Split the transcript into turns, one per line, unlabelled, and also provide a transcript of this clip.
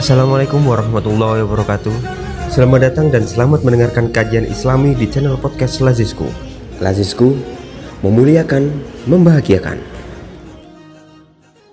Assalamualaikum warahmatullahi wabarakatuh. Selamat datang dan selamat mendengarkan kajian islami di channel podcast Lazisku. Lazisku, memuliakan, membahagiakan.